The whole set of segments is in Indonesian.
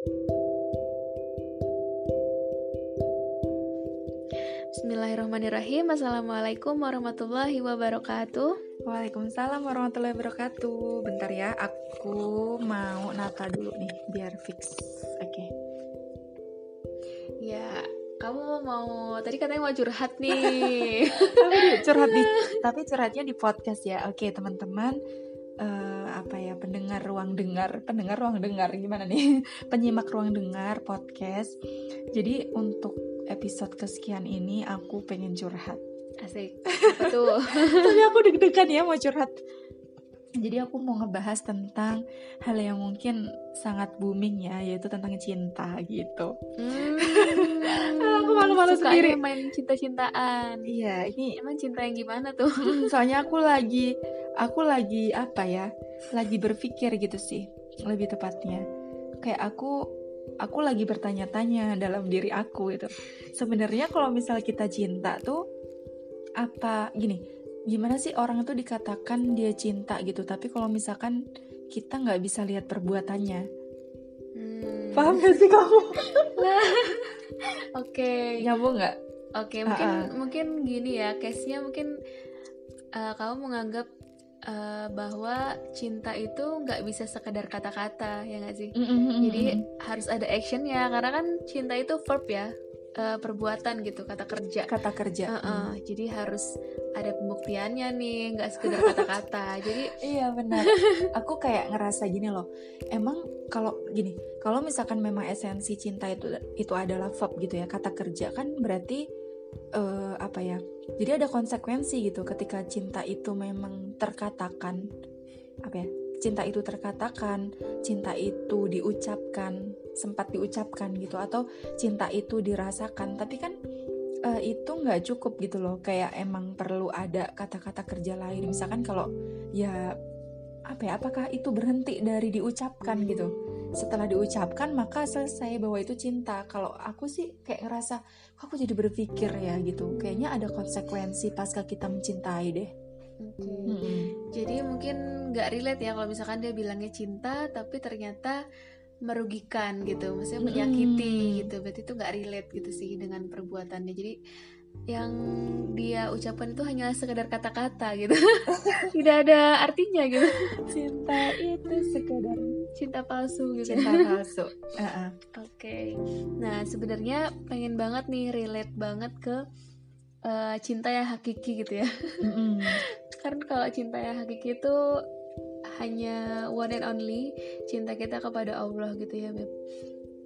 Bismillahirrahmanirrahim. Assalamualaikum warahmatullahi wabarakatuh. Waalaikumsalam warahmatullahi wabarakatuh. Bentar ya, aku mau nata dulu nih biar fix. Oke. Okay. Ya, kamu mau tadi katanya mau curhat nih. Curhat di, tapi curhatnya di podcast ya. Oke okay, teman-teman uh, apa ya pendengar ruang dengar pendengar ruang dengar gimana nih penyimak ruang dengar podcast jadi untuk episode kesekian ini aku pengen curhat. Asik. Betul. Tapi aku deg-degan ya mau curhat. Jadi aku mau ngebahas tentang hal yang mungkin sangat booming ya, yaitu tentang cinta gitu. Hmm, aku malu-malu sendiri main cinta-cintaan. Iya, ini emang cinta yang gimana tuh? Hmm, soalnya aku lagi, aku lagi apa ya? Lagi berpikir gitu sih, lebih tepatnya. Kayak aku aku lagi bertanya-tanya dalam diri aku itu sebenarnya kalau misal kita cinta tuh apa gini gimana sih orang itu dikatakan dia cinta gitu tapi kalau misalkan kita nggak bisa lihat perbuatannya hmm. paham gak sih kamu oke okay. nyambung nggak oke okay, mungkin uh -uh. mungkin gini ya case nya mungkin uh, kamu menganggap uh, bahwa cinta itu nggak bisa sekedar kata-kata ya nggak sih mm-hmm. jadi harus ada action ya karena kan cinta itu verb ya uh, perbuatan gitu kata kerja kata kerja uh -uh. Mm. jadi harus ada pembuktiannya nih nggak sekedar kata-kata jadi iya benar aku kayak ngerasa gini loh emang kalau gini kalau misalkan memang esensi cinta itu itu adalah verb gitu ya kata kerja kan berarti uh, apa ya jadi ada konsekuensi gitu ketika cinta itu memang terkatakan apa ya cinta itu terkatakan cinta itu diucapkan sempat diucapkan gitu atau cinta itu dirasakan. Tapi kan uh, itu nggak cukup gitu loh kayak emang perlu ada kata-kata kerja lain. Misalkan kalau ya apa ya apakah itu berhenti dari diucapkan gitu setelah diucapkan maka selesai bahwa itu cinta. Kalau aku sih kayak ngerasa kok aku jadi berpikir ya? gitu. Kayaknya ada konsekuensi pasca kita mencintai deh. Okay. hmm. jadi mungkin nggak relate ya kalau misalkan dia bilangnya cinta tapi ternyata merugikan gitu. Maksudnya menyakiti hmm. gitu. Berarti itu nggak relate gitu sih dengan perbuatannya. Jadi yang dia ucapkan itu hanya sekedar kata-kata gitu. Tidak ada artinya gitu. Cinta itu sekedar cinta palsu gitu cinta palsu uh -uh. oke okay. nah sebenarnya pengen banget nih relate banget ke uh, cinta yang hakiki gitu ya mm -hmm. karena kalau cinta yang hakiki itu hanya one and only cinta kita kepada Allah gitu ya beb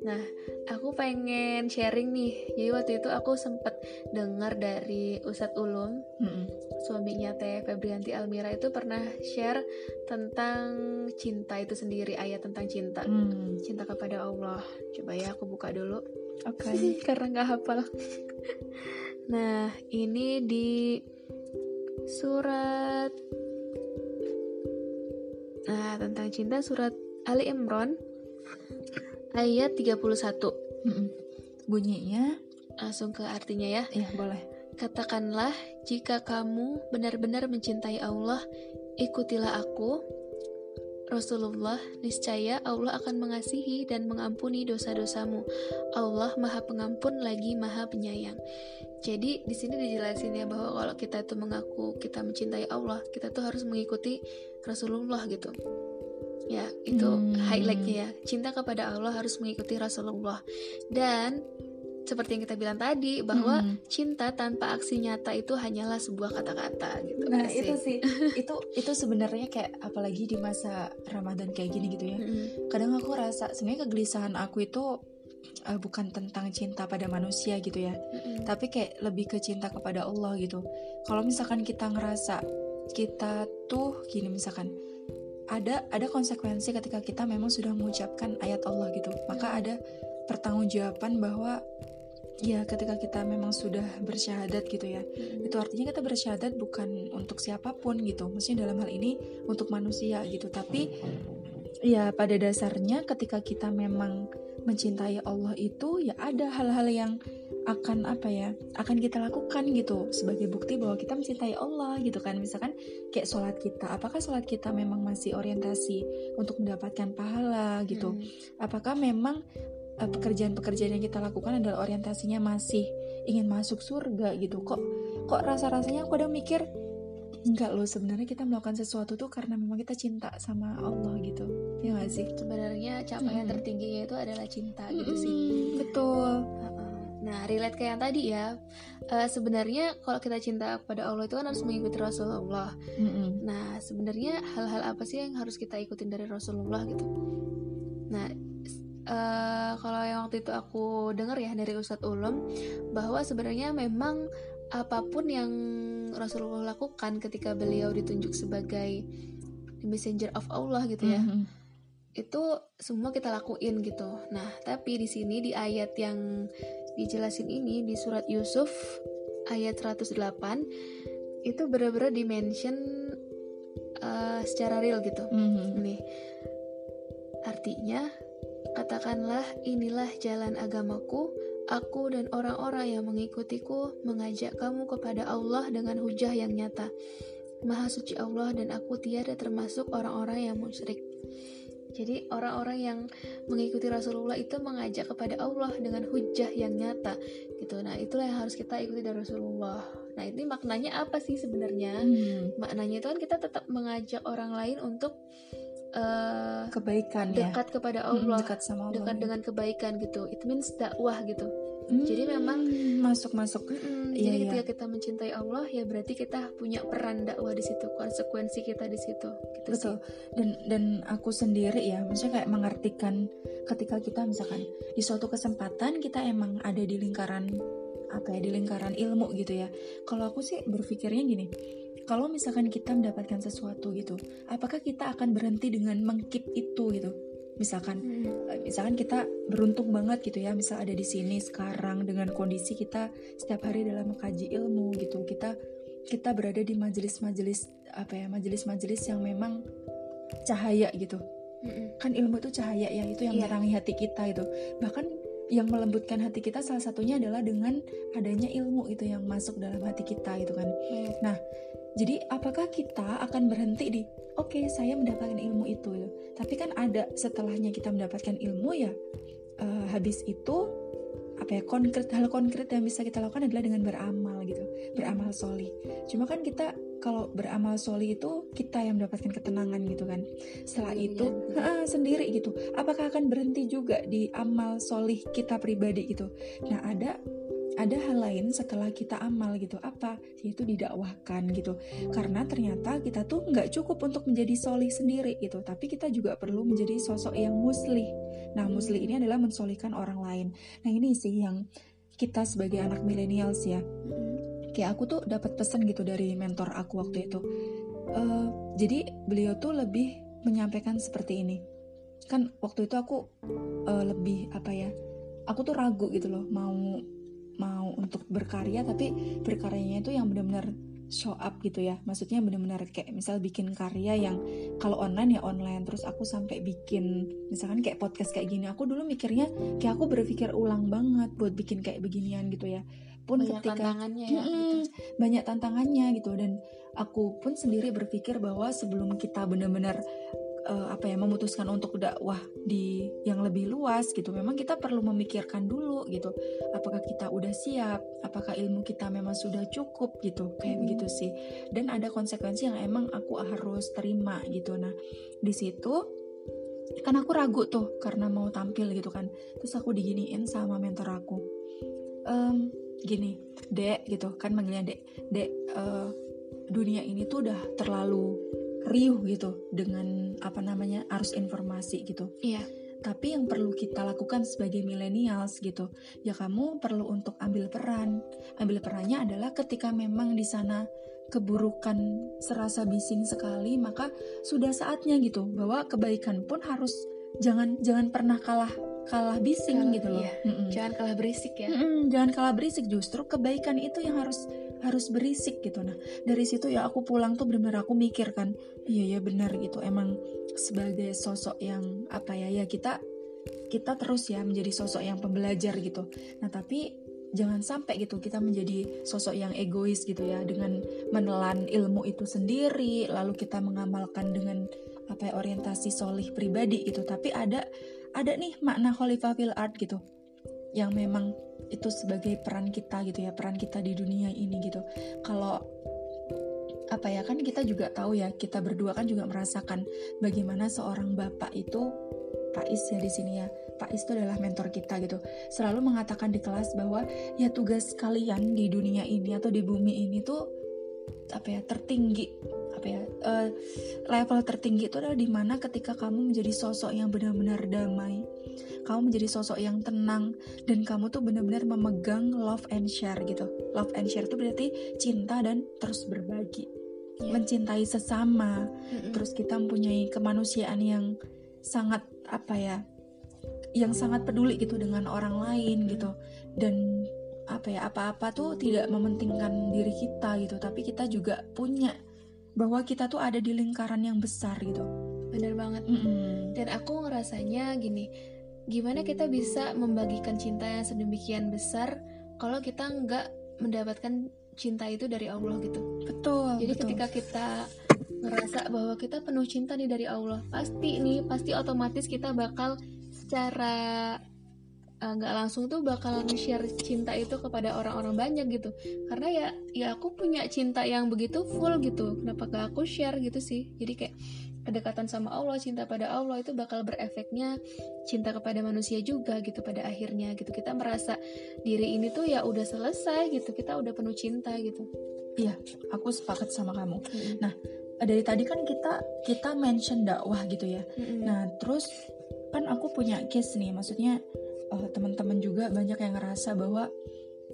Nah, aku pengen sharing nih. Jadi waktu itu aku sempet dengar dari Ustadz Ulum, mm-hmm. suaminya Teh Febrianti Almira itu pernah share tentang cinta itu sendiri, ayat tentang cinta, mm. cinta kepada Allah. Coba ya aku buka dulu. Oke. Okay. Karena nggak hafal. nah, ini di surat Nah, tentang cinta surat Ali Imran ayat 31 mm bunyinya? Langsung ke artinya ya. Iya boleh. Katakanlah jika kamu benar-benar mencintai Allah ikutilah aku. Rasulullah, niscaya Allah akan mengasihi dan mengampuni dosa-dosamu. Allah Maha Pengampun lagi Maha Penyayang. Jadi di sini dijelasin ya bahwa kalau kita itu mengaku kita mencintai Allah, kita tuh harus mengikuti Rasulullah gitu ya itu hmm. highlightnya ya cinta kepada Allah harus mengikuti Rasulullah dan seperti yang kita bilang tadi bahwa hmm. cinta tanpa aksi nyata itu hanyalah sebuah kata-kata gitu nah asik. itu sih itu itu sebenarnya kayak apalagi di masa Ramadan kayak gini gitu ya hmm. kadang aku rasa sebenarnya kegelisahan aku itu uh, bukan tentang cinta pada manusia gitu ya hmm. tapi kayak lebih ke cinta kepada Allah gitu kalau misalkan kita ngerasa kita tuh gini misalkan ada ada konsekuensi ketika kita memang sudah mengucapkan ayat Allah gitu. Maka ada pertanggungjawaban bahwa ya ketika kita memang sudah bersyahadat gitu ya. Hmm. itu artinya kita bersyahadat bukan untuk siapa pun gitu. Maksudnya dalam hal ini untuk manusia gitu. Tapi ya pada dasarnya ketika kita memang mencintai Allah itu ya ada hal-hal yang akan apa ya akan kita lakukan gitu sebagai bukti bahwa kita mencintai Allah gitu kan. Misalkan kayak sholat kita apakah sholat kita memang masih orientasi untuk mendapatkan pahala gitu? Hmm. apakah memang uh, pekerjaan-pekerjaan yang kita lakukan adalah orientasinya masih ingin masuk surga gitu? Kok kok rasa-rasanya aku udah mikir enggak loh sebenarnya kita melakukan sesuatu tuh karena memang kita cinta sama Allah gitu. Ya gak sih? Sebenarnya capaian hmm. tertingginya itu adalah cinta gitu hmm, sih betul nah relate kayak yang tadi ya uh, sebenarnya kalau kita cinta kepada Allah itu kan harus mengikuti Rasulullah hmm. nah sebenarnya hal-hal apa sih yang harus kita ikutin dari Rasulullah gitu nah uh, kalau yang waktu itu aku dengar ya dari Ustadz Ulum bahwa sebenarnya memang apa pun yang Rasulullah lakukan ketika beliau ditunjuk sebagai messenger of Allah gitu ya. Mm -hmm. Itu semua kita lakuin gitu. Nah, tapi di sini di ayat yang dijelasin ini di surat Yusuf ayat 108 itu benar-benar dimention uh, secara real gitu. Mm -hmm. Nih. Artinya katakanlah inilah jalan agamaku Aku dan orang-orang yang mengikutiku mengajak kamu kepada Allah dengan hujah yang nyata. Maha suci Allah dan aku tiada termasuk orang-orang yang musyrik. Jadi orang-orang yang mengikuti Rasulullah itu mengajak kepada Allah dengan hujah yang nyata gitu. Nah, itulah yang harus kita ikuti dari Rasulullah. Nah, ini maknanya apa sih sebenarnya? Hmm. Maknanya itu kan kita tetap mengajak orang lain untuk uh, kebaikan ya. dekat ya? kepada hmm, Allah dekat sama Allah dekat dengan kebaikan gitu it means dakwah gitu hmm, jadi memang masuk masuk mm, iya, jadi iya. ketika kita mencintai Allah ya berarti kita punya peran dakwah di situ konsekuensi kita di situ. Gitu betul. Sih. dan dan aku sendiri ya maksudnya kayak mengartikan ketika kita misalkan di suatu kesempatan kita emang ada di lingkaran apa ya di lingkaran ilmu gitu ya. Kalau aku sih berpikirnya gini kalau misalkan kita mendapatkan sesuatu gitu apakah kita akan berhenti dengan mengkip itu gitu misalkan hmm. Eh, misalkan kita beruntung banget gitu ya misal ada di sini sekarang dengan kondisi kita setiap hari dalam mengkaji ilmu gitu kita kita berada di majelis-majelis apa ya majelis-majelis yang memang cahaya gitu hmm. kan ilmu itu cahaya ya itu yang yeah. menerangi hati kita itu bahkan yang melembutkan hati kita salah satunya adalah dengan adanya ilmu itu yang masuk dalam hati kita gitu kan. Hmm. Nah, jadi apakah kita akan berhenti di oke okay, saya mendapatkan ilmu itu, gitu. tapi kan ada setelahnya kita mendapatkan ilmu ya uh, habis itu apa ya konkret hal konkret yang bisa kita lakukan adalah dengan beramal gitu beramal soli cuma kan kita kalau beramal soli itu kita yang mendapatkan ketenangan gitu kan setelah itu ya. sendiri gitu apakah akan berhenti juga di amal solih kita pribadi gitu nah ada ada hal lain setelah kita amal gitu. Apa? Yaitu didakwahkan gitu. Karena ternyata kita tuh nggak cukup untuk menjadi solih sendiri gitu. Tapi kita juga perlu menjadi sosok yang muslih. Nah muslih ini adalah mensolihkan orang lain. Nah ini sih yang kita sebagai anak milenials ya. Kayak aku tuh dapat pesan gitu dari mentor aku waktu itu. Uh, jadi beliau tuh lebih menyampaikan seperti ini. Kan waktu itu aku uh, lebih apa ya aku tuh ragu gitu loh mau mau untuk berkarya tapi berkaryanya itu yang benar-benar show up gitu ya maksudnya benar-benar kayak misal bikin karya yang kalau online ya online terus aku sampai bikin misalkan kayak podcast kayak gini aku dulu mikirnya kayak aku berpikir ulang banget buat bikin kayak beginian gitu ya pun banyak ketika tantangannya ya, gitu. banyak tantangannya gitu dan aku pun sendiri berpikir bahwa sebelum kita benar-benar uh, apa ya memutuskan untuk dakwah di yang lebih luas gitu. Memang kita perlu memikirkan dulu gitu apakah kita udah siap apakah ilmu kita memang sudah cukup gitu kayak hmm. begitu sih. Dan ada konsekuensi yang emang aku harus terima gitu. Nah di situ kan aku ragu tuh karena mau tampil gitu kan. Terus aku diginiin sama mentor aku. Um, gini dek gitu kan manggilnya dek dek uh, dunia ini tuh udah terlalu riuh gitu dengan apa namanya arus informasi gitu. Iya. Tapi yang perlu kita lakukan sebagai millennials gitu, ya kamu perlu untuk ambil peran. Ambil perannya adalah ketika memang di sana keburukan serasa bising sekali, maka sudah saatnya gitu bahwa kebaikan pun harus jangan jangan pernah kalah kalah bising Kalah, gitu loh. iya. Mm-mm. Jangan kalah berisik ya. Mm-mm, jangan kalah berisik justru kebaikan itu yang harus harus berisik gitu. Nah dari situ ya aku pulang tuh benar-benar aku mikir kan iya ya benar gitu. Emang sebagai sosok yang apa ya ya kita kita terus ya menjadi sosok yang pembelajar gitu. Nah tapi jangan sampai gitu kita menjadi sosok yang egois gitu ya dengan menelan ilmu itu sendiri lalu kita mengamalkan dengan apa ya orientasi solih pribadi gitu. Tapi ada ada nih makna khalifah fil art gitu yang memang itu sebagai peran kita gitu ya peran kita di dunia ini gitu. Kalau apa ya kan kita juga tahu ya kita berdua kan juga merasakan bagaimana seorang bapak itu Pak Is ya di sini ya Pak Is itu adalah mentor kita gitu. Selalu mengatakan di kelas bahwa ya tugas kalian di dunia ini atau di bumi ini tuh apa ya tertinggi apa ya eh, level tertinggi itu adalah di mana ketika kamu menjadi sosok yang benar-benar damai kamu menjadi sosok yang tenang dan kamu tuh benar-benar memegang love and share gitu. Love and share itu berarti cinta dan terus berbagi. Iya. mencintai sesama. Mm-mm. terus kita mempunyai kemanusiaan yang sangat apa ya yang sangat peduli gitu dengan orang lain gitu. Dan apa ya apa-apa tuh tidak mementingkan diri kita gitu tapi kita juga punya bahwa kita tuh ada di lingkaran yang besar gitu Bener banget. Mm-mm. Dan aku ngerasanya gini, gimana kita bisa membagikan cinta yang sedemikian besar kalau kita nggak mendapatkan cinta itu dari Allah gitu. betul Jadi betul. ketika kita ngerasa bahwa kita penuh cinta nih dari Allah, pasti nih pasti otomatis kita bakal secara eh, nggak langsung tuh bakal share cinta itu kepada orang-orang banyak gitu. Karena ya ya aku punya cinta yang begitu full gitu. Kenapa gak aku share gitu sih? Jadi kayak kedekatan sama Allah, cinta pada Allah itu bakal berefeknya cinta kepada manusia juga gitu pada akhirnya gitu. Kita merasa diri ini tuh ya udah selesai gitu. Kita udah penuh cinta gitu. aku sepakat sama kamu Mm-mm. Nah, dari tadi kan kita kita mention dakwah gitu ya Mm-mm. Nah, terus kan aku punya case nih, maksudnya eh, teman-teman juga banyak yang ngerasa bahwa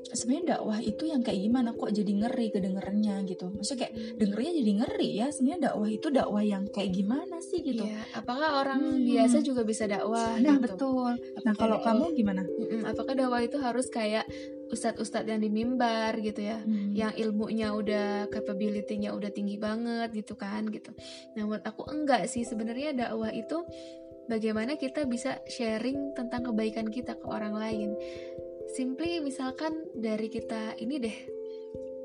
sebenarnya dakwah itu yang kayak gimana kok jadi ngeri kedengerannya gitu. Maksudnya kayak dengernya jadi ngeri ya. Sebenarnya dakwah itu dakwah yang kayak gimana sih gitu. Iya, apakah orang Hmm. biasa juga bisa dakwah? Nah, gitu? betul. Nah, kalau dakwah- kamu gimana? Apakah dakwah itu harus kayak ustadz-ustadz yang di mimbar gitu ya? Hmm. Yang ilmunya udah capability-nya udah tinggi banget gitu kan gitu. Nah, menurut aku enggak sih sebenarnya dakwah itu bagaimana kita bisa sharing tentang kebaikan kita ke orang lain. Simply misalkan dari kita ini deh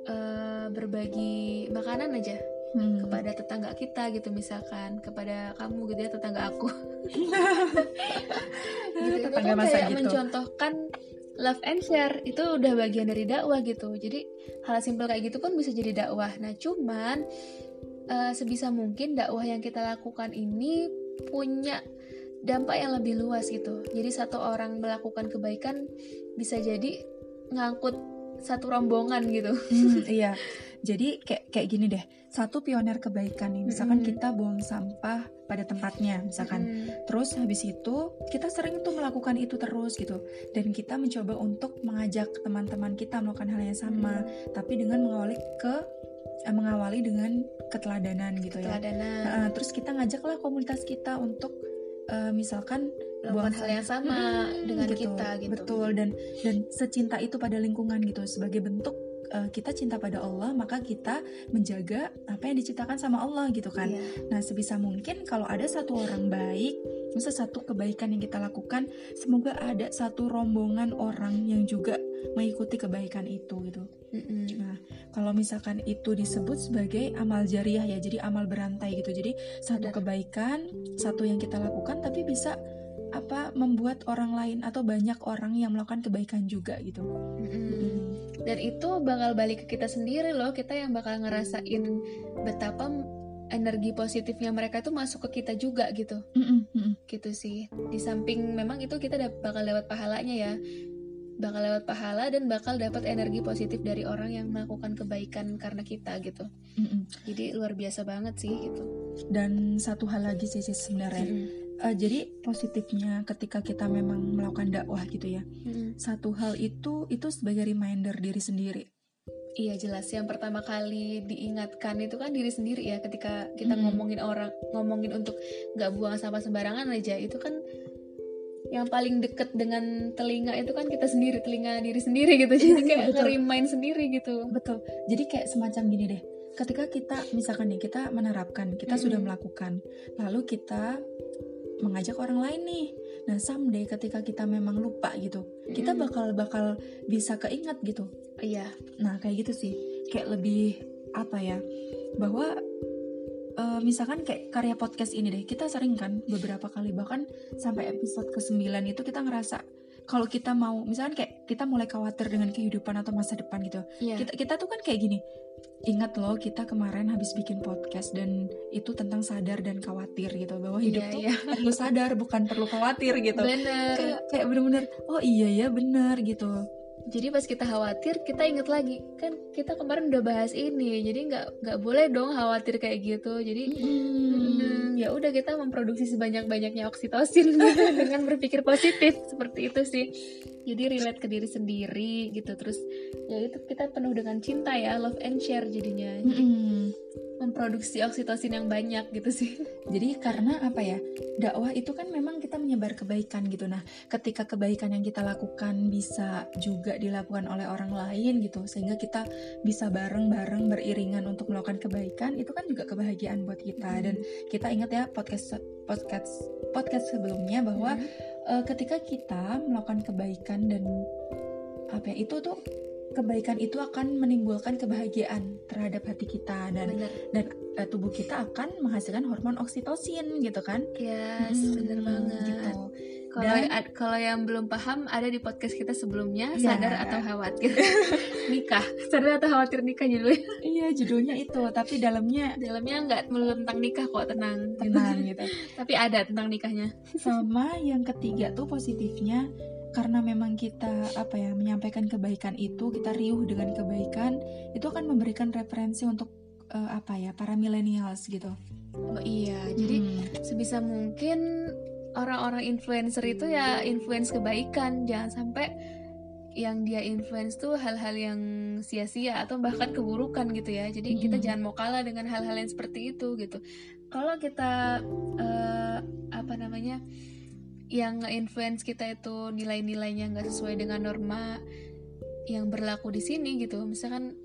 eh, berbagi makanan aja Hmm. kepada tetangga kita gitu misalkan kepada kamu gitu ya tetangga aku gitu itu Tetangga kan masa kayak gitu. mencontohkan love and share itu udah bagian dari dakwah gitu jadi hal simpel kayak gitu pun bisa jadi dakwah nah cuman eh, sebisa mungkin dakwah yang kita lakukan ini punya dampak yang lebih luas gitu jadi satu orang melakukan kebaikan bisa jadi ngangkut satu rombongan gitu Hmm, iya. Jadi kayak kayak gini deh. Satu pioner kebaikan nih. Misalkan Mm-mm. kita buang sampah pada tempatnya, misalkan. Mm, Terus habis itu kita sering tuh melakukan itu terus gitu dan kita mencoba untuk mengajak teman-teman kita melakukan hal yang sama tapi dengan mengawali ke eh, mengawali dengan keteladanan gitu ya. keteladanan Nah, terus kita ngajaklah komunitas kita untuk eh, misalkan melakukan hal yang sama Mm, dengan gitu. kita gitu. Betul dan dan secinta itu pada lingkungan gitu sebagai bentuk eh, kita cinta pada Allah maka kita menjaga apa yang diciptakan sama Allah gitu kan. Iya. Nah, sebisa mungkin kalau ada satu orang baik, misalnya satu kebaikan yang kita lakukan, semoga ada satu rombongan orang yang juga mengikuti kebaikan itu gitu. Mm-mm. Nah, kalau misalkan itu disebut sebagai amal jariah ya, jadi amal berantai gitu. Jadi satu kebaikan, satu yang kita lakukan tapi bisa apa membuat orang lain atau banyak orang yang melakukan kebaikan juga gitu. Mm-mm. Dan itu bakal balik ke kita sendiri loh, kita yang bakal ngerasain betapa energi positifnya mereka tuh masuk ke kita juga gitu, Mm-mm, mm-mm. gitu sih. Di samping memang itu kita bakal lewat pahalanya ya, bakal lewat pahala dan bakal dapat energi positif dari orang yang melakukan kebaikan karena kita gitu. Mm-mm. Jadi luar biasa banget sih gitu. Dan satu hal lagi sih sih sebenarnya. Mm-mm. Eh, jadi positifnya ketika kita memang melakukan dakwah gitu ya. Mm-mm. Satu hal itu itu sebagai reminder diri sendiri. Iya jelas yang pertama kali diingatkan itu kan diri sendiri ya ketika kita Mm. ngomongin orang ngomongin untuk nggak buang sampah sembarangan aja itu kan yang paling deket dengan telinga itu kan kita sendiri telinga diri sendiri gitu jadi Iya, kayak betul. ngerimain sendiri gitu betul jadi kayak semacam gini deh ketika kita misalkan nih kita menerapkan kita sudah Mm-mm. melakukan lalu kita mengajak orang lain nih nah someday ketika kita memang lupa gitu kita Mm-mm. bakal bakal bisa keinget gitu iya Nah, kayak gitu sih. Kayak lebih apa ya? Bahwa eh, misalkan kayak karya podcast ini deh, kita sering kan beberapa kali bahkan sampai episode ke-9 itu kita ngerasa kalau kita mau misalkan kayak kita mulai khawatir dengan kehidupan atau masa depan gitu. iya Kita kita tuh kan kayak gini. Ingat loh kita kemarin habis bikin podcast dan itu tentang sadar dan khawatir gitu bahwa hidup Iya, tuh iya. perlu sadar bukan perlu khawatir gitu. bener Kayak kayak bener-bener oh iya ya bener gitu. Jadi pas kita khawatir kita inget lagi kan kita kemarin udah bahas ini jadi nggak nggak boleh dong khawatir kayak gitu jadi Hmm, ya udah kita memproduksi sebanyak-banyaknya oksitosin gitu, dengan berpikir positif seperti itu sih. Jadi relate ke diri sendiri gitu terus ya itu kita penuh dengan cinta ya love and share jadinya. Jadi Mm-mm. Memproduksi oksitosin yang banyak gitu sih. Jadi karena apa ya dakwah itu kan memang kita menyebar kebaikan gitu. Nah, ketika kebaikan yang kita lakukan bisa juga dilakukan oleh orang lain gitu, sehingga kita bisa bareng-bareng beriringan untuk melakukan kebaikan, itu kan juga kebahagiaan buat kita. Dan kita ingat ya podcast podcast podcast sebelumnya bahwa Hmm, eh, ketika kita melakukan kebaikan dan apa ya itu tuh kebaikan itu akan menimbulkan kebahagiaan terhadap hati kita dan bener. eh, tubuh kita akan menghasilkan hormon oksitosin gitu kan Yes, Hmm, bener banget. gitu Kalau Dan- kalau yang belum paham ada di podcast kita sebelumnya Iya. sadar atau khawatir nikah. Sadar atau khawatir nikah judulnya. iya judulnya itu tapi dalamnya Dalamnya nggak melulu tentang nikah kok tenang. gitu. tenang gitu Tapi ada tentang nikahnya. sama yang ketiga tuh positifnya karena memang kita apa ya menyampaikan kebaikan itu kita riuh dengan kebaikan itu akan memberikan referensi untuk eh, apa ya para millennials gitu Oh iya, jadi Hmm. sebisa mungkin orang-orang influencer itu ya influence kebaikan, jangan sampai yang dia influence tuh hal-hal yang sia-sia atau bahkan keburukan gitu ya. Jadi kita Mm-mm. jangan mau kalah dengan hal-hal yang seperti itu gitu. Kalau kita eh, apa namanya yang nge-influence kita itu nilai-nilainya nggak sesuai dengan norma yang berlaku di sini gitu. Misalkan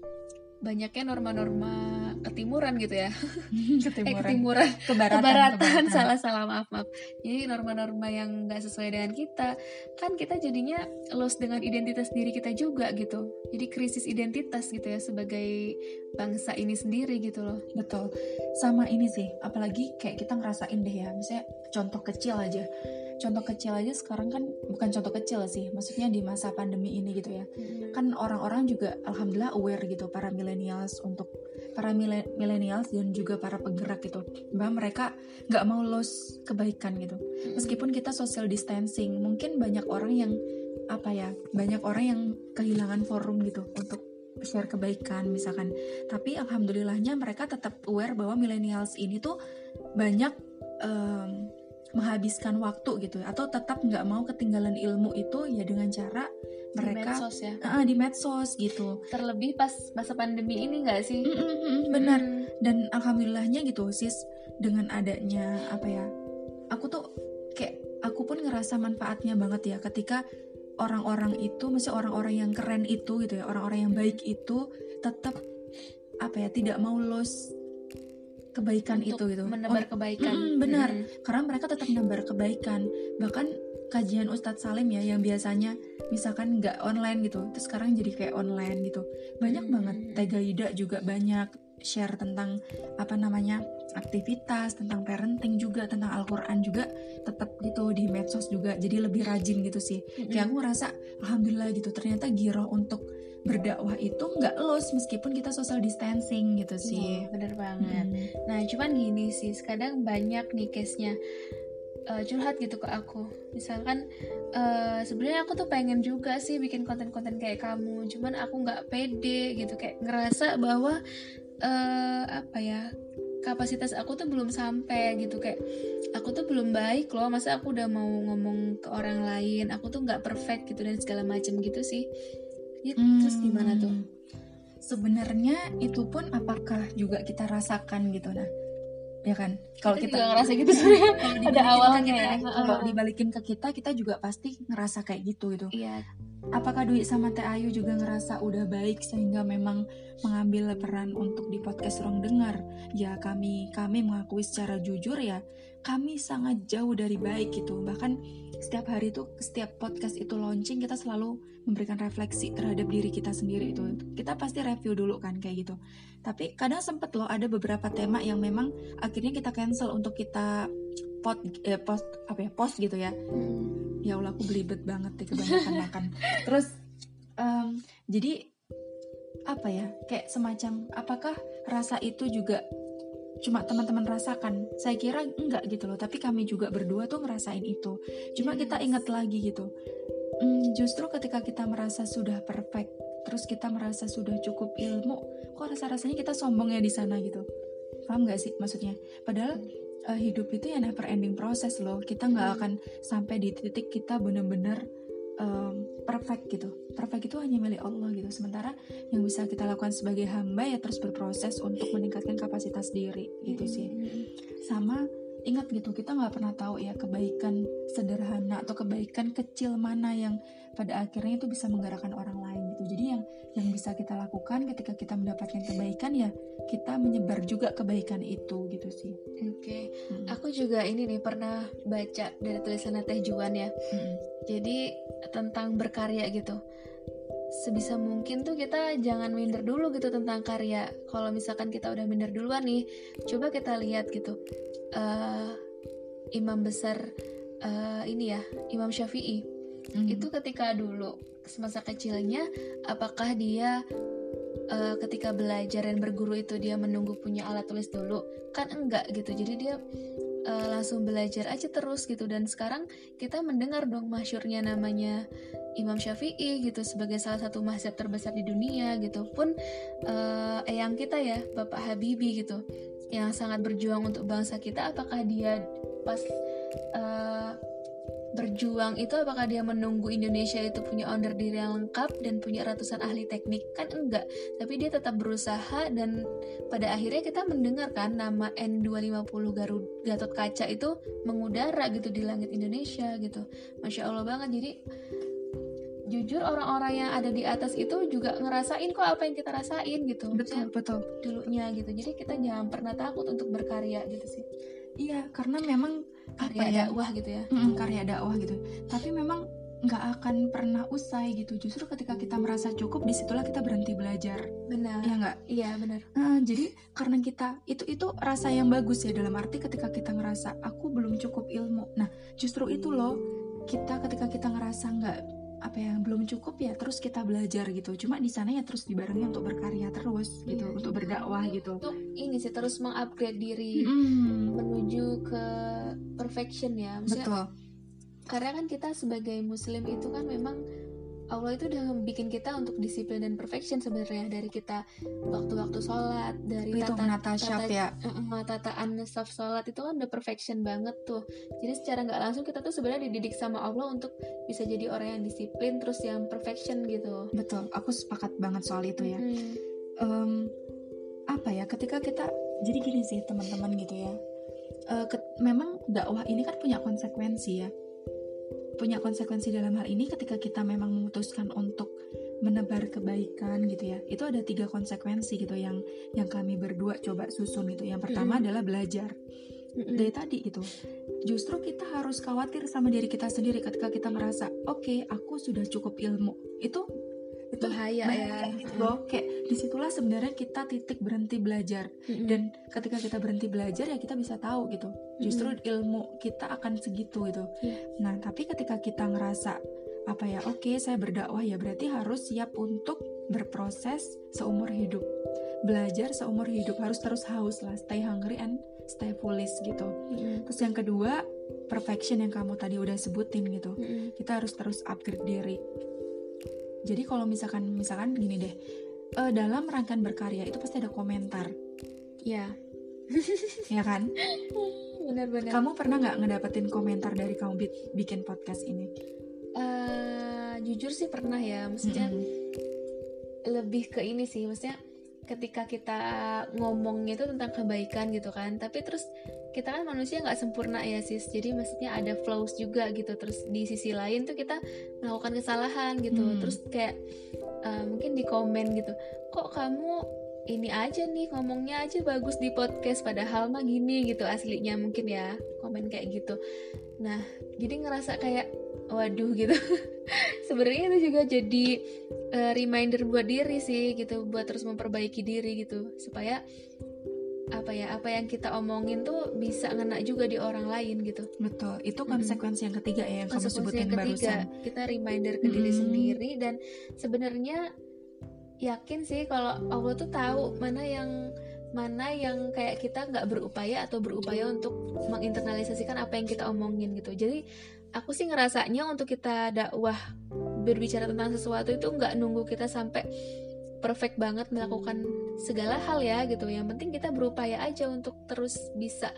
banyaknya norma-norma ketimuran gitu ya. Eh ketimuran ketimuran kebaratan, kebaratan salah salah maaf maaf jadi norma-norma yang nggak sesuai dengan kita kan kita jadinya lost dengan identitas diri kita juga gitu jadi krisis identitas gitu ya sebagai bangsa ini sendiri gitu loh Betul. Sama ini sih, apalagi kayak kita ngerasain deh ya, misalnya contoh kecil aja. Contoh kecil aja sekarang kan bukan contoh kecil sih, maksudnya di masa pandemi ini gitu ya. Kan orang-orang juga alhamdulillah aware gitu para millennials untuk para mille- millennials dan juga para penggerak gitu. Bahwa mereka nggak mau lose kebaikan gitu. Meskipun kita social distancing, mungkin banyak orang yang apa ya, banyak orang yang kehilangan forum gitu untuk share kebaikan misalkan tapi alhamdulillahnya mereka tetap aware bahwa millennials ini tuh banyak em, menghabiskan waktu gitu atau tetap nggak mau ketinggalan ilmu itu ya dengan cara Di mereka medsos ya. Ah, di medsos gitu. Terlebih pas masa pandemi ini nggak sih? Mm, mm, mm, benar. Mm. dan alhamdulillahnya gitu sis dengan adanya apa ya aku tuh kayak aku pun ngerasa manfaatnya banget ya. Ketika orang-orang itu masih orang-orang yang keren itu gitu ya orang-orang yang baik itu tetap apa ya tidak mau lose kebaikan itu gitu. menebar Oh, kebaikan. mm, benar. Mm. karena mereka tetap menebar kebaikan. Bahkan kajian Ustadz Salim ya yang biasanya misalkan nggak online gitu terus sekarang jadi kayak online gitu. Banyak Hmm. banget. Tega Ida juga banyak share tentang apa namanya aktivitas tentang parenting juga tentang Al-Quran juga tetap gitu di medsos juga. Jadi lebih rajin gitu sih. Kayak aku ngerasa alhamdulillah gitu. Ternyata giroh untuk berdakwah itu nggak los meskipun kita social distancing gitu sih. Iya, bener banget. Mm. Nah, cuman gini sih, kadang banyak nih case-nya. Eh, curhat gitu ke aku. Misalkan eh, sebenarnya aku tuh pengen juga sih bikin konten-konten kayak kamu, cuman aku nggak pede gitu. Kayak ngerasa bahwa eh, apa ya kapasitas aku tuh belum sampai gitu. Kayak aku tuh belum baik loh. Masa aku udah mau ngomong ke orang lain aku tuh nggak perfect gitu dan segala macam gitu sih Ya, terus gimana tuh? Hmm. Sebenarnya itu pun apakah juga kita rasakan gitu? Nah? ya kan? Kalau kita, kita juga ngerasa gitu sebenarnya. Kalau ada awalnya kita, ya. kalau dibalikin ke kita kita juga pasti ngerasa kayak gitu gitu. Iya. Apakah Dwi sama Teh Ayu juga ngerasa udah baik sehingga memang mengambil peran untuk di podcast ruang dengar? Ya kami kami mengakui secara jujur ya kami sangat jauh dari baik gitu. Bahkan setiap hari itu setiap podcast itu launching kita selalu memberikan refleksi terhadap diri kita sendiri itu. Kita pasti review dulu kan kayak gitu. Tapi kadang sempet loh ada beberapa tema yang memang akhirnya kita cancel untuk kita pot eh, post apa ya post gitu ya. Hmm. ya Allah aku belibet banget deh kebanyakan makan. Terus em, jadi apa ya kayak semacam apakah rasa itu juga cuma teman-teman rasakan. Saya kira enggak gitu loh tapi kami juga berdua tuh ngerasain itu. Cuma kita ingat lagi gitu. Hmm, justru ketika kita merasa sudah perfect terus kita merasa sudah cukup ilmu kok rasa-rasanya kita sombong ya di sana gitu? Paham nggak sih maksudnya? Padahal eh, hidup itu ya never ending proses loh. Kita nggak Hmm. akan sampai di titik kita bener-bener em, perfect gitu. Perfect itu hanya milik Allah gitu. Sementara yang bisa kita lakukan sebagai hamba ya terus berproses untuk meningkatkan kapasitas diri gitu sih. Sama ingat gitu kita nggak pernah tahu ya kebaikan sederhana atau kebaikan kecil mana yang pada akhirnya itu bisa menggerakkan orang lain gitu jadi yang yang bisa kita lakukan ketika kita mendapatkan kebaikan ya kita menyebar juga kebaikan itu gitu sih Oke, Mm. aku juga ini nih pernah baca dari tulisan Teh Juan ya. Mm-mm. Jadi tentang berkarya gitu. Sebisa mungkin tuh kita jangan minder dulu gitu tentang karya. Kalau misalkan kita udah minder duluan nih, coba kita lihat gitu. eh Imam besar eh, ini ya, Imam Syafi'i. Mm. Itu ketika dulu semasa kecilnya, apakah dia eh, ketika belajar dan berguru itu dia menunggu punya alat tulis dulu? Kan enggak gitu. Jadi dia eh, langsung belajar aja terus gitu. Dan sekarang kita mendengar dong masyurnya namanya Imam Syafi'i gitu sebagai salah satu mazhab terbesar di dunia gitu. Pun eh, eyang kita ya, Bapak Habibie gitu, yang sangat berjuang untuk bangsa kita. Apakah dia pas eh, berjuang itu apakah dia menunggu Indonesia itu punya owner diri yang lengkap dan punya ratusan ahli teknik? Kan enggak. Tapi dia tetap berusaha dan pada akhirnya kita mendengar kan nama N250 Garut Gatot Kaca itu mengudara gitu di langit Indonesia gitu. Masya Allah banget. Jadi jujur orang-orang yang ada di atas itu juga ngerasain kok apa yang kita rasain gitu. Betul Maksudnya betul. dulunya gitu. Jadi kita jangan pernah takut untuk berkarya gitu sih. Iya karena memang karya ya dakwah gitu ya. Mm, karya dakwah gitu. Tapi memang nggak akan pernah usai gitu. Justru ketika kita merasa cukup di situlah kita berhenti belajar. Benar. Ya nggak? Iya benar. Nah, jadi karena kita itu itu rasa yang bagus ya dalam arti ketika kita ngerasa aku belum cukup ilmu. Nah, justru itu loh kita ketika kita ngerasa nggak apa ya belum cukup ya terus kita belajar gitu. Cuma di sana ya terus dibarengi untuk berkarya terus gitu, Iya. untuk berdakwah gitu. untuk ini sih terus mengupgrade diri Mm, menuju ke perfection ya maksudnya betul. karena kan kita sebagai muslim itu kan memang Allah itu udah bikin kita untuk disiplin dan perfection sebenarnya dari kita waktu-waktu sholat dari Itu tata menata syaf tata- ya. uh, tataan saf sholat itu kan udah perfection banget tuh jadi secara nggak langsung kita tuh sebenarnya dididik sama Allah untuk bisa jadi orang yang disiplin terus yang perfection gitu Betul. Aku sepakat banget soal itu ya. Hmm. Em, apa ya ketika kita jadi gini sih teman-teman gitu ya Eh, ket- memang dakwah ini kan punya konsekuensi ya punya konsekuensi dalam hal ini ketika kita memang memutuskan untuk menebar kebaikan gitu ya. Itu ada tiga konsekuensi gitu yang yang kami berdua coba susun gitu. Yang pertama Mm-mm. adalah belajar. Dari tadi gitu. Justru kita harus khawatir sama diri kita sendiri ketika kita merasa oke aku sudah cukup ilmu. Itu itu bahaya, ya. gitu loh. Kayak di situlah sebenarnya kita titik berhenti belajar. Mm-mm. dan ketika kita berhenti belajar ya kita bisa tahu gitu. Justru ilmu kita akan segitu gitu. Iya. nah tapi ketika kita ngerasa apa ya oke saya berdakwah ya berarti harus siap untuk berproses seumur hidup. Belajar seumur hidup harus terus haus lah. Stay hungry and stay foolish gitu. Mm-mm. terus yang kedua perfection yang kamu tadi udah sebutin gitu. Mm-mm. kita harus terus upgrade diri. Jadi kalau misalkan misalkan gini deh, eh, dalam rangkaian berkarya itu pasti ada komentar, ya ya kan? benar-benar Kamu pernah nggak ngedapetin komentar dari kamu bi- bikin podcast ini? Eh, jujur sih pernah ya maksudnya Mm-mm. lebih ke ini sih maksudnya ketika kita ngomongnya itu tentang kebaikan gitu kan. Tapi terus kita kan manusia nggak sempurna ya sis. Jadi maksudnya ada flaws juga gitu. Terus di sisi lain tuh kita melakukan kesalahan gitu. Hmm. terus kayak uh, mungkin di komen gitu kok kamu ini aja nih ngomongnya aja bagus di podcast padahal mah gini gitu aslinya mungkin ya komen kayak gitu. Nah jadi ngerasa kayak waduh gitu. Sebenarnya itu juga jadi uh, reminder buat diri sih gitu. Buat terus memperbaiki diri gitu. Supaya apa ya apa yang kita omongin tuh bisa ngena juga di orang lain gitu. Betul. Itu konsekuensi mm -hmm. yang ketiga ya yang kamu sebutin yang ketiga, barusan. Kita reminder ke mm -hmm. diri sendiri dan sebenarnya yakin sih kalau Allah tuh tahu mana yang mana yang kayak kita nggak berupaya atau berupaya untuk menginternalisasikan apa yang kita omongin gitu. Jadi aku sih ngerasanya untuk kita dakwah berbicara tentang sesuatu itu nggak nunggu kita sampai perfect banget melakukan segala hal ya gitu. Yang penting kita berupaya aja untuk terus bisa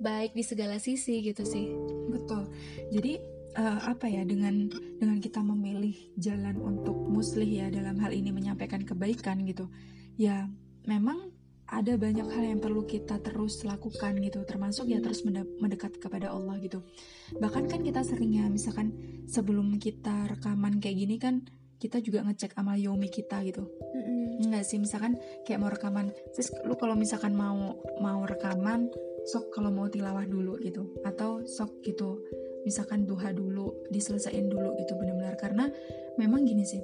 baik di segala sisi gitu sih. Betul. Jadi uh, apa ya dengan dengan kita memilih jalan untuk muslih ya dalam hal ini menyampaikan kebaikan gitu ya memang ada banyak hal yang perlu kita terus lakukan gitu termasuk ya terus mendekat kepada Allah gitu. Bahkan kan kita sering ya misalkan sebelum kita rekaman kayak gini kan kita juga ngecek amal yomi kita gitu. Mm-hmm. enggak sih? Misalkan kayak mau rekaman terus lu kalau misalkan mau mau rekaman sok kalau mau tilawah dulu gitu. Atau sok gitu misalkan duha dulu diselesain dulu gitu benar-benar. Karena memang gini sih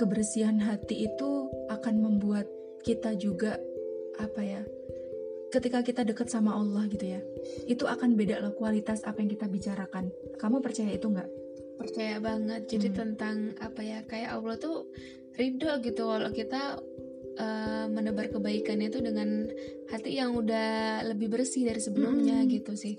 kebersihan hati itu akan membuat kita juga apa ya ketika kita dekat sama Allah gitu ya itu akan beda lah kualitas apa yang kita bicarakan. Kamu percaya itu nggak? Percaya banget. Jadi hmm. tentang apa ya kayak Allah tuh ridho gitu. Kalau kita uh, menebar kebaikan itu dengan hati yang udah lebih bersih dari sebelumnya hmm. gitu sih.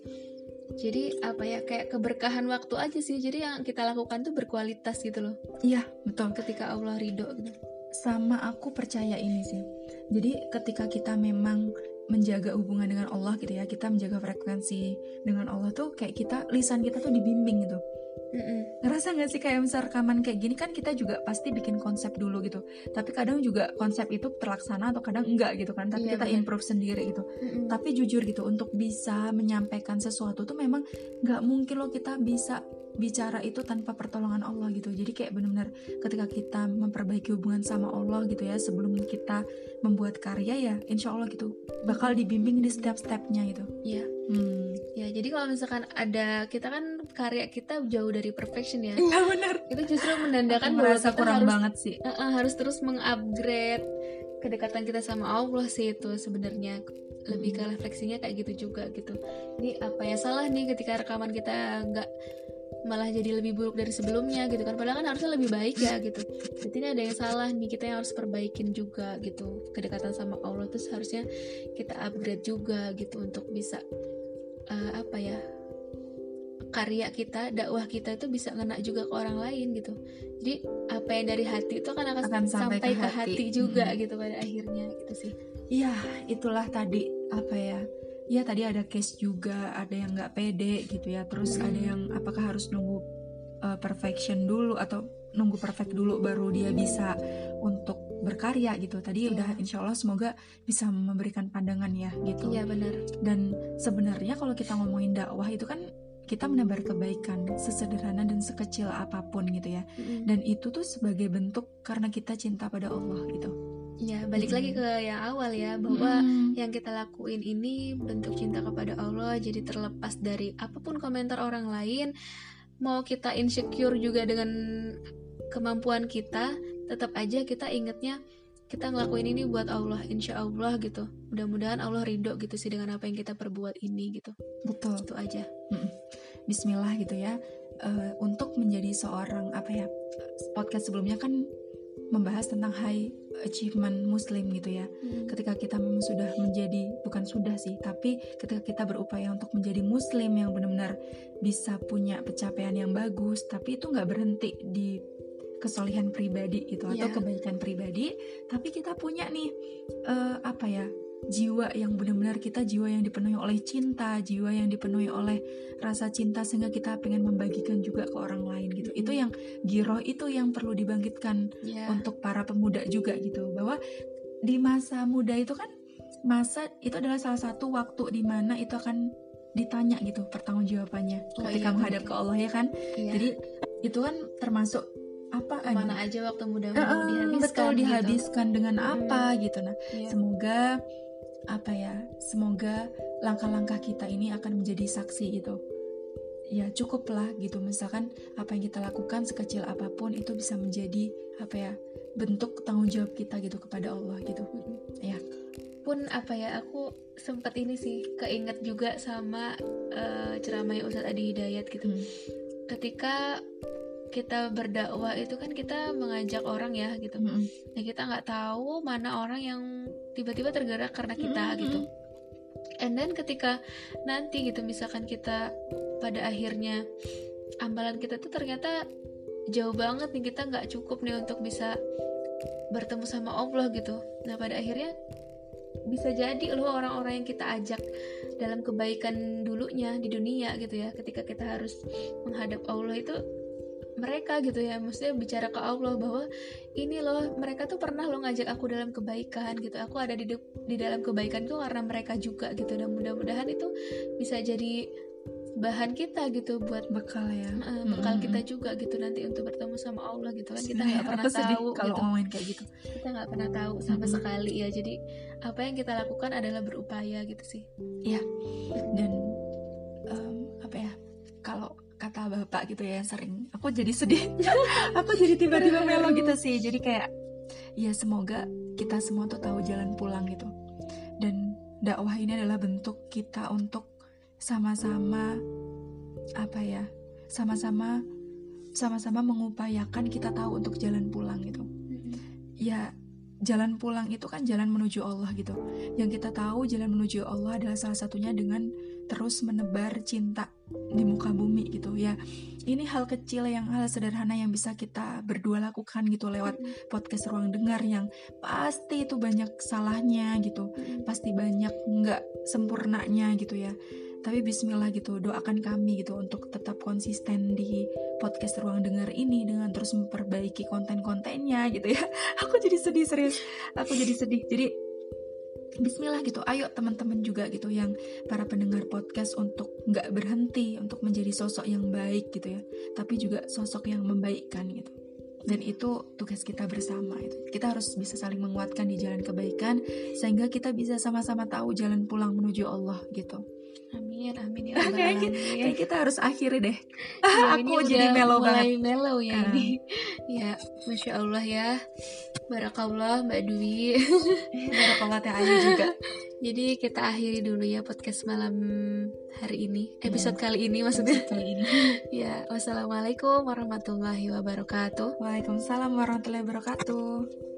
Jadi apa ya kayak keberkahan waktu aja sih. Jadi yang kita lakukan tuh berkualitas gitu loh. Iya betul. Ketika Allah ridho gitu. Sama aku percaya ini sih jadi ketika kita memang menjaga hubungan dengan Allah gitu ya kita menjaga frekuensi dengan Allah tuh kayak kita lisan kita tuh dibimbing gitu Mm-mm. ngerasa nggak sih kayak misal rekaman kayak gini kan kita juga pasti bikin konsep dulu gitu tapi kadang juga konsep itu terlaksana atau kadang enggak gitu kan tapi yeah, kita bener. improve sendiri gitu Mm-mm. tapi jujur gitu untuk bisa menyampaikan sesuatu tuh memang nggak mungkin loh kita bisa bicara itu tanpa pertolongan Allah gitu. Jadi kayak benar-benar ketika kita memperbaiki hubungan sama Allah gitu ya sebelum kita membuat karya ya insya Allah gitu bakal dibimbing di setiap stepnya gitu. Iya. Hmm. ya jadi kalau misalkan ada kita kan karya kita jauh dari perfection ya. Iya benar itu justru menandakan bahwa kita kurang harus, banget sih. Uh, uh, harus terus mengupgrade kedekatan kita sama Allah sih itu sebenarnya. Lebih ke hmm. refleksinya kayak gitu juga gitu. Ini apa ya salah nih ketika rekaman kita nggak malah jadi lebih buruk dari sebelumnya gitu kan. Padahal kan harusnya lebih baik ya gitu. Jadi ini ada yang salah nih kita yang harus perbaikin juga gitu. Kedekatan sama Allah tuh seharusnya kita upgrade juga gitu untuk bisa uh, apa ya karya kita dakwah kita itu bisa ngena juga ke orang lain gitu. Jadi apa yang dari hati itu kan akan, akan sampai, sampai ke, ke hati, hati juga hmm. gitu pada akhirnya gitu sih. Iya itulah tadi apa ya ya tadi ada case juga ada yang nggak pede gitu ya terus hmm. ada yang apakah harus nunggu uh, perfection dulu atau nunggu perfect dulu baru dia bisa untuk berkarya gitu tadi yeah. udah insya Allah semoga bisa memberikan pandangan ya gitu iya yeah, benar dan sebenarnya kalau kita ngomongin dakwah itu kan kita menebar kebaikan sesederhana dan sekecil apa pun gitu ya. Dan itu tuh sebagai bentuk karena kita cinta pada Allah gitu. Ya, balik lagi ke yang awal ya bahwa hmm. yang kita lakuin ini bentuk cinta kepada Allah jadi terlepas dari apa pun komentar orang lain, mau kita insecure juga dengan kemampuan kita, tetap aja kita ingetnya kita ngelakuin ini buat Allah, insya Allah gitu. Mudah-mudahan Allah ridho gitu sih dengan apa yang kita perbuat ini gitu. Betul. Itu aja. Bismillah gitu ya. Uh, untuk menjadi seorang apa ya podcast sebelumnya kan membahas tentang high achievement muslim gitu ya hmm. ketika kita memang sudah menjadi bukan sudah sih tapi ketika kita berupaya untuk menjadi muslim yang benar-benar bisa punya pencapaian yang bagus tapi itu nggak berhenti di kesolihan pribadi gitu yeah. atau kebaikan pribadi tapi kita punya nih uh, apa ya jiwa yang benar-benar kita jiwa yang dipenuhi oleh cinta, jiwa yang dipenuhi oleh rasa cinta sehingga kita pengen membagikan juga ke orang lain gitu. Itu yang giroh itu yang perlu dibangkitkan yeah. untuk para pemuda juga gitu. Bahwa di masa muda itu kan masa itu adalah salah satu waktu di mana itu akan ditanya gitu pertanggungjawabannya Oh, ketika iya, menghadap ke Allah ya kan Iya. jadi itu kan termasuk apa mana aja? waktu muda eh, dihabiskan betul gitu. dihabiskan dengan apa gitu. Nah Iya. semoga apa ya semoga langkah-langkah kita ini akan menjadi saksi gitu. Ya cukuplah gitu. Misalkan apa yang kita lakukan sekecil apa pun itu bisa menjadi apa ya bentuk tanggung jawab kita gitu kepada Allah gitu. Ya. Pun apa ya aku sempat ini sih keinget juga sama eh, ceramahnya Ustadz Adi Hidayat gitu. Hmm. ketika kita berdakwah itu kan kita mengajak orang ya gitu Mm-mm. nah kita nggak tahu mana orang yang tiba-tiba tergerak karena kita Mm-mm. gitu and then ketika nanti gitu misalkan kita pada akhirnya amalan kita tuh ternyata jauh banget nih kita nggak cukup nih untuk bisa bertemu sama Allah gitu nah pada akhirnya bisa jadi loh orang-orang yang kita ajak dalam kebaikan dulunya di dunia gitu ya ketika kita harus menghadap Allah itu mereka gitu ya. Maksudnya bicara ke Allah bahwa ini loh mereka tuh pernah loh ngajak aku dalam kebaikan gitu. Aku ada di di dalam kebaikan tuh karena mereka juga gitu. Dan mudah-mudahan itu bisa jadi bahan kita gitu buat bekal ya. Eh, bekal Mm-mm. kita juga gitu nanti untuk bertemu sama Allah gitu. Kan kita nggak pernah tahu kalau gitu. ngomongin kayak gitu. Kita nggak pernah tahu sama Mm-mm. sekali ya. Jadi apa yang kita lakukan adalah berupaya gitu sih. Dan em, apa ya kalau kata bapak gitu ya yang sering. Aku jadi sedih. Aku jadi tiba-tiba melo gitu sih. Jadi kayak ya semoga kita semua tuh tahu jalan pulang gitu. Dan dakwah ini adalah bentuk kita untuk sama-sama apa ya sama-sama sama-sama mengupayakan kita tahu untuk jalan pulang gitu. Ya jalan pulang itu kan jalan menuju Allah gitu. Yang kita tahu jalan menuju Allah adalah salah satunya dengan terus menebar cinta di muka bumi gitu ya. Ini hal kecil yang hal sederhana yang bisa kita berdua lakukan gitu lewat podcast ruang dengar yang pasti itu banyak salahnya gitu. Pasti banyak nggak sempurnanya gitu ya. Tapi bismillah gitu, doakan kami gitu untuk tetap konsisten di podcast ruang dengar ini dengan terus memperbaiki konten-kontennya gitu ya. Aku jadi sedih serius. Aku jadi sedih. Jadi Bismillah gitu, ayo teman-teman juga gitu yang para pendengar podcast untuk nggak berhenti untuk menjadi sosok yang baik gitu ya, tapi juga sosok yang membaikkan gitu. Dan itu tugas kita bersama itu. Kita harus bisa saling menguatkan di jalan kebaikan sehingga kita bisa sama-sama tahu jalan pulang menuju Allah gitu. Amin, amin ya rabbal Kayaknya-. Kayak kita harus akhiri deh. Ya, ini aku udah jadi melo mulai banget. melo ya Ah. ini. Ya, masya Allah ya. Barakallah Mbak Dwi. Barakallah teh Ayu juga. Jadi kita akhiri dulu ya podcast malam hari ini, episode Ya. kali ini maksudnya. Kali ini. Ya, wassalamualaikum warahmatullahi wabarakatuh. Waalaikumsalam warahmatullahi wabarakatuh.